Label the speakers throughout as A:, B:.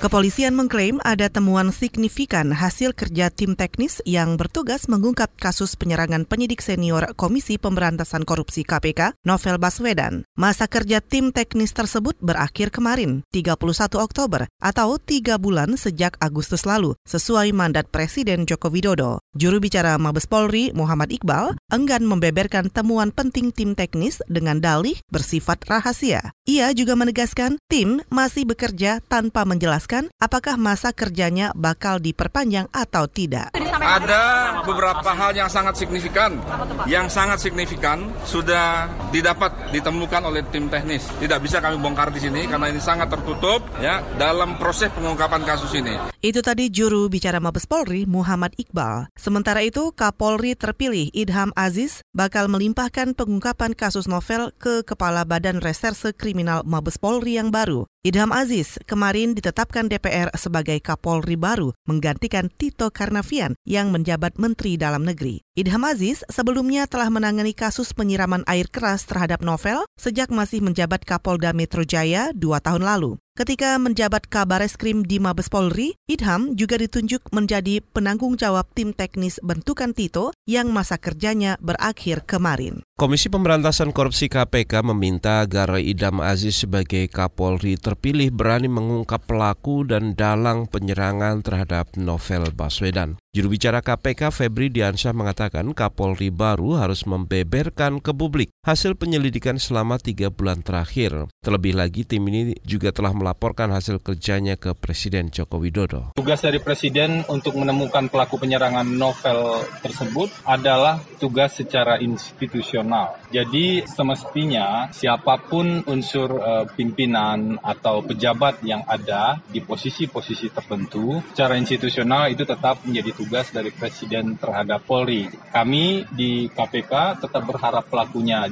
A: Kepolisian mengklaim ada temuan signifikan hasil kerja tim teknis yang bertugas mengungkap kasus penyerangan penyidik senior Komisi Pemberantasan Korupsi KPK, Novel Baswedan. Masa kerja tim teknis tersebut berakhir kemarin, 31 Oktober, atau tiga bulan sejak Agustus lalu, sesuai mandat Presiden Joko Widodo. Juru bicara Mabes Polri, Muhammad Iqbal, enggan membeberkan temuan penting tim teknis dengan dalih bersifat rahasia. Ia juga menegaskan tim masih bekerja tanpa menjelaskan menjelaskan apakah masa kerjanya bakal diperpanjang atau tidak.
B: Ada beberapa hal yang sangat signifikan, yang sangat signifikan sudah didapat ditemukan oleh tim teknis. Tidak bisa kami bongkar di sini karena ini sangat tertutup ya dalam proses pengungkapan kasus ini.
A: Itu tadi juru bicara Mabes Polri Muhammad Iqbal. Sementara itu Kapolri terpilih Idham Aziz bakal melimpahkan pengungkapan kasus novel ke Kepala Badan Reserse Kriminal Mabes Polri yang baru. Idham Aziz kemarin ditetapkan DPR sebagai Kapolri baru menggantikan Tito Karnavian yang menjabat Menteri Dalam Negeri. Idham Aziz sebelumnya telah menangani kasus penyiraman air keras terhadap Novel sejak masih menjabat Kapolda Metro Jaya dua tahun lalu. Ketika menjabat kabar eskrim di Mabes Polri, Idham juga ditunjuk menjadi penanggung jawab tim teknis bentukan Tito yang masa kerjanya berakhir kemarin.
C: Komisi Pemberantasan Korupsi KPK meminta agar Idham Aziz sebagai Kapolri terpilih berani mengungkap pelaku dan dalang penyerangan terhadap Novel Baswedan. Juru bicara KPK Febri Diansyah mengatakan Kapolri baru harus membeberkan ke publik hasil penyelidikan selama tiga bulan terakhir. Terlebih lagi tim ini juga telah melaporkan hasil kerjanya ke Presiden Joko Widodo.
D: Tugas dari Presiden untuk menemukan pelaku penyerangan novel tersebut adalah tugas secara institusional. Jadi semestinya siapa pun unsur uh, pimpinan atau pejabat yang ada di posisi-posisi tertentu secara institusional itu tetap menjadi tugas dari Presiden terhadap Polri. Kami di KPK tetap berharap pelakunya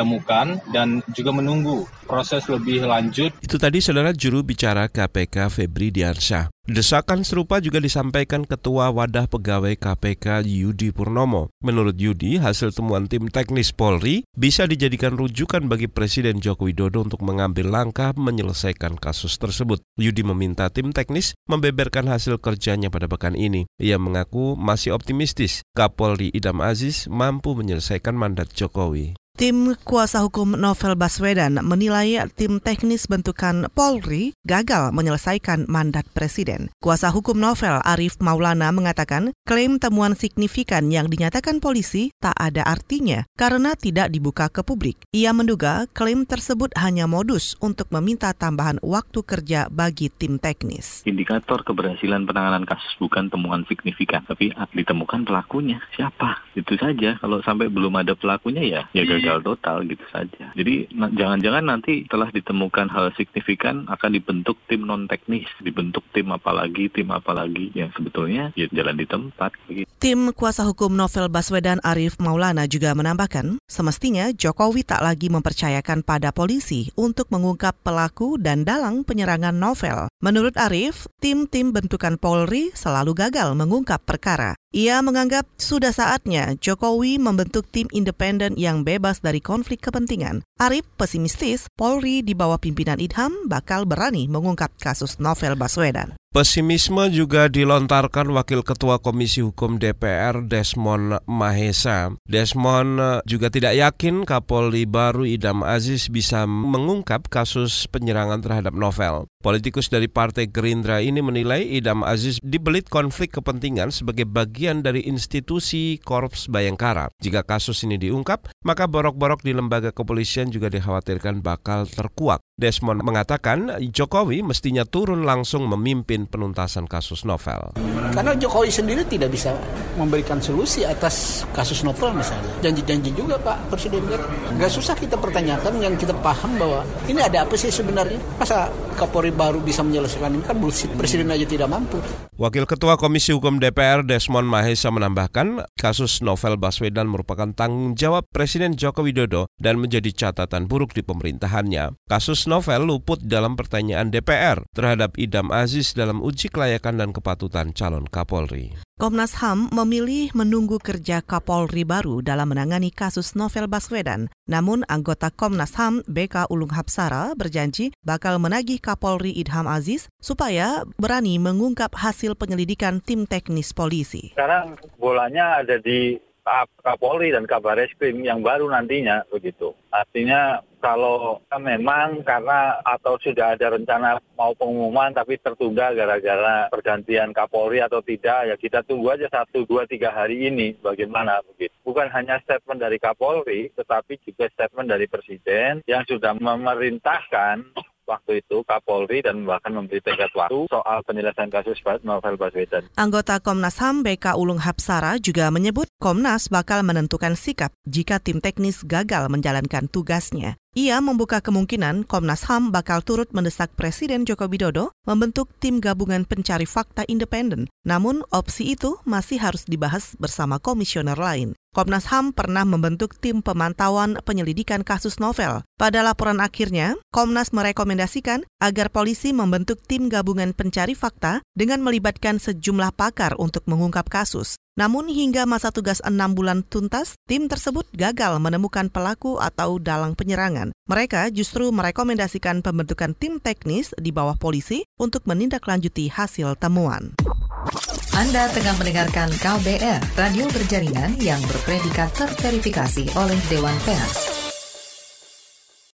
D: ditemukan dan juga menunggu proses lebih lanjut.
C: Itu tadi saudara juru bicara KPK Febri Diansyah. Desakan serupa juga disampaikan Ketua Wadah Pegawai KPK Yudi Purnomo. Menurut Yudi, hasil temuan tim teknis Polri bisa dijadikan rujukan bagi Presiden Joko Widodo untuk mengambil langkah menyelesaikan kasus tersebut. Yudi meminta tim teknis membeberkan hasil kerjanya pada pekan ini. Ia mengaku masih optimistis Kapolri Idam Aziz mampu menyelesaikan mandat Jokowi.
A: Tim kuasa hukum Novel Baswedan menilai tim teknis bentukan Polri gagal menyelesaikan mandat presiden. Kuasa hukum Novel Arif Maulana mengatakan klaim temuan signifikan yang dinyatakan polisi tak ada artinya karena tidak dibuka ke publik. Ia menduga klaim tersebut hanya modus untuk meminta tambahan waktu kerja bagi tim teknis.
E: Indikator keberhasilan penanganan kasus bukan temuan signifikan, tapi ditemukan pelakunya. Siapa? Itu saja. Kalau sampai belum ada pelakunya ya, ya gagal total gitu saja. Jadi jangan-jangan nanti telah ditemukan hal signifikan akan dibentuk tim non teknis, dibentuk tim apalagi, tim apalagi yang sebetulnya ya jalan di tempat.
A: Begitu. Tim kuasa hukum Novel Baswedan Arif Maulana juga menambahkan, semestinya Jokowi tak lagi mempercayakan pada polisi untuk mengungkap pelaku dan dalang penyerangan Novel. Menurut Arif, tim-tim bentukan Polri selalu gagal mengungkap perkara. Ia menganggap sudah saatnya Jokowi membentuk tim independen yang bebas dari konflik kepentingan. Arif pesimistis Polri di bawah pimpinan Idham bakal berani mengungkap kasus Novel Baswedan.
C: Pesimisme juga dilontarkan Wakil Ketua Komisi Hukum DPR Desmond Mahesa. Desmond juga tidak yakin Kapolri baru Idam Aziz bisa mengungkap kasus penyerangan terhadap novel. Politikus dari Partai Gerindra ini menilai Idam Aziz dibelit konflik kepentingan sebagai bagian dari institusi Korps Bayangkara. Jika kasus ini diungkap, maka borok-borok di lembaga kepolisian juga dikhawatirkan bakal terkuak. Desmond mengatakan Jokowi mestinya turun langsung memimpin penuntasan kasus novel.
F: Karena Jokowi sendiri tidak bisa memberikan solusi atas kasus novel misalnya. Janji-janji juga Pak Presiden. Gak susah kita pertanyakan yang kita paham bahwa ini ada apa sih sebenarnya? Masa Kapolri baru bisa menyelesaikan ini kan bullshit. Presiden aja tidak mampu.
C: Wakil Ketua Komisi Hukum DPR Desmond Mahesa menambahkan kasus novel Baswedan merupakan tanggung jawab Presiden Joko Widodo dan menjadi catatan buruk di pemerintahannya. Kasus novel luput dalam pertanyaan DPR terhadap Idam Aziz dalam uji kelayakan dan kepatutan calon Kapolri.
A: Komnas HAM memilih menunggu kerja Kapolri baru dalam menangani kasus Novel Baswedan. Namun anggota Komnas HAM BK Ulung Hapsara berjanji bakal menagih Kapolri Idham Aziz supaya berani mengungkap hasil penyelidikan tim teknis polisi.
G: Sekarang bolanya ada di Kapolri dan Kabar Eskrim yang baru nantinya begitu. Artinya kalau memang karena atau sudah ada rencana mau pengumuman tapi tertunda gara-gara pergantian Kapolri atau tidak ya kita tunggu aja satu dua tiga hari ini bagaimana begitu bukan hanya statement dari Kapolri tetapi juga statement dari Presiden yang sudah memerintahkan waktu itu Kapolri dan bahkan memberi tenggat waktu soal penyelesaian kasus Novel Baswedan.
A: Anggota Komnas HAM BK Ulung Hapsara juga menyebut Komnas bakal menentukan sikap jika tim teknis gagal menjalankan tugasnya. Ia membuka kemungkinan Komnas HAM bakal turut mendesak Presiden Joko Widodo membentuk tim gabungan pencari fakta independen. Namun opsi itu masih harus dibahas bersama komisioner lain. Komnas HAM pernah membentuk tim pemantauan penyelidikan kasus novel. Pada laporan akhirnya, Komnas merekomendasikan agar polisi membentuk tim gabungan pencari fakta dengan melibatkan sejumlah pakar untuk mengungkap kasus. Namun hingga masa tugas enam bulan tuntas, tim tersebut gagal menemukan pelaku atau dalang penyerangan. Mereka justru merekomendasikan pembentukan tim teknis di bawah polisi untuk menindaklanjuti hasil temuan.
H: Anda tengah mendengarkan KBR, radio berjaringan yang berpredikat terverifikasi oleh Dewan Pers.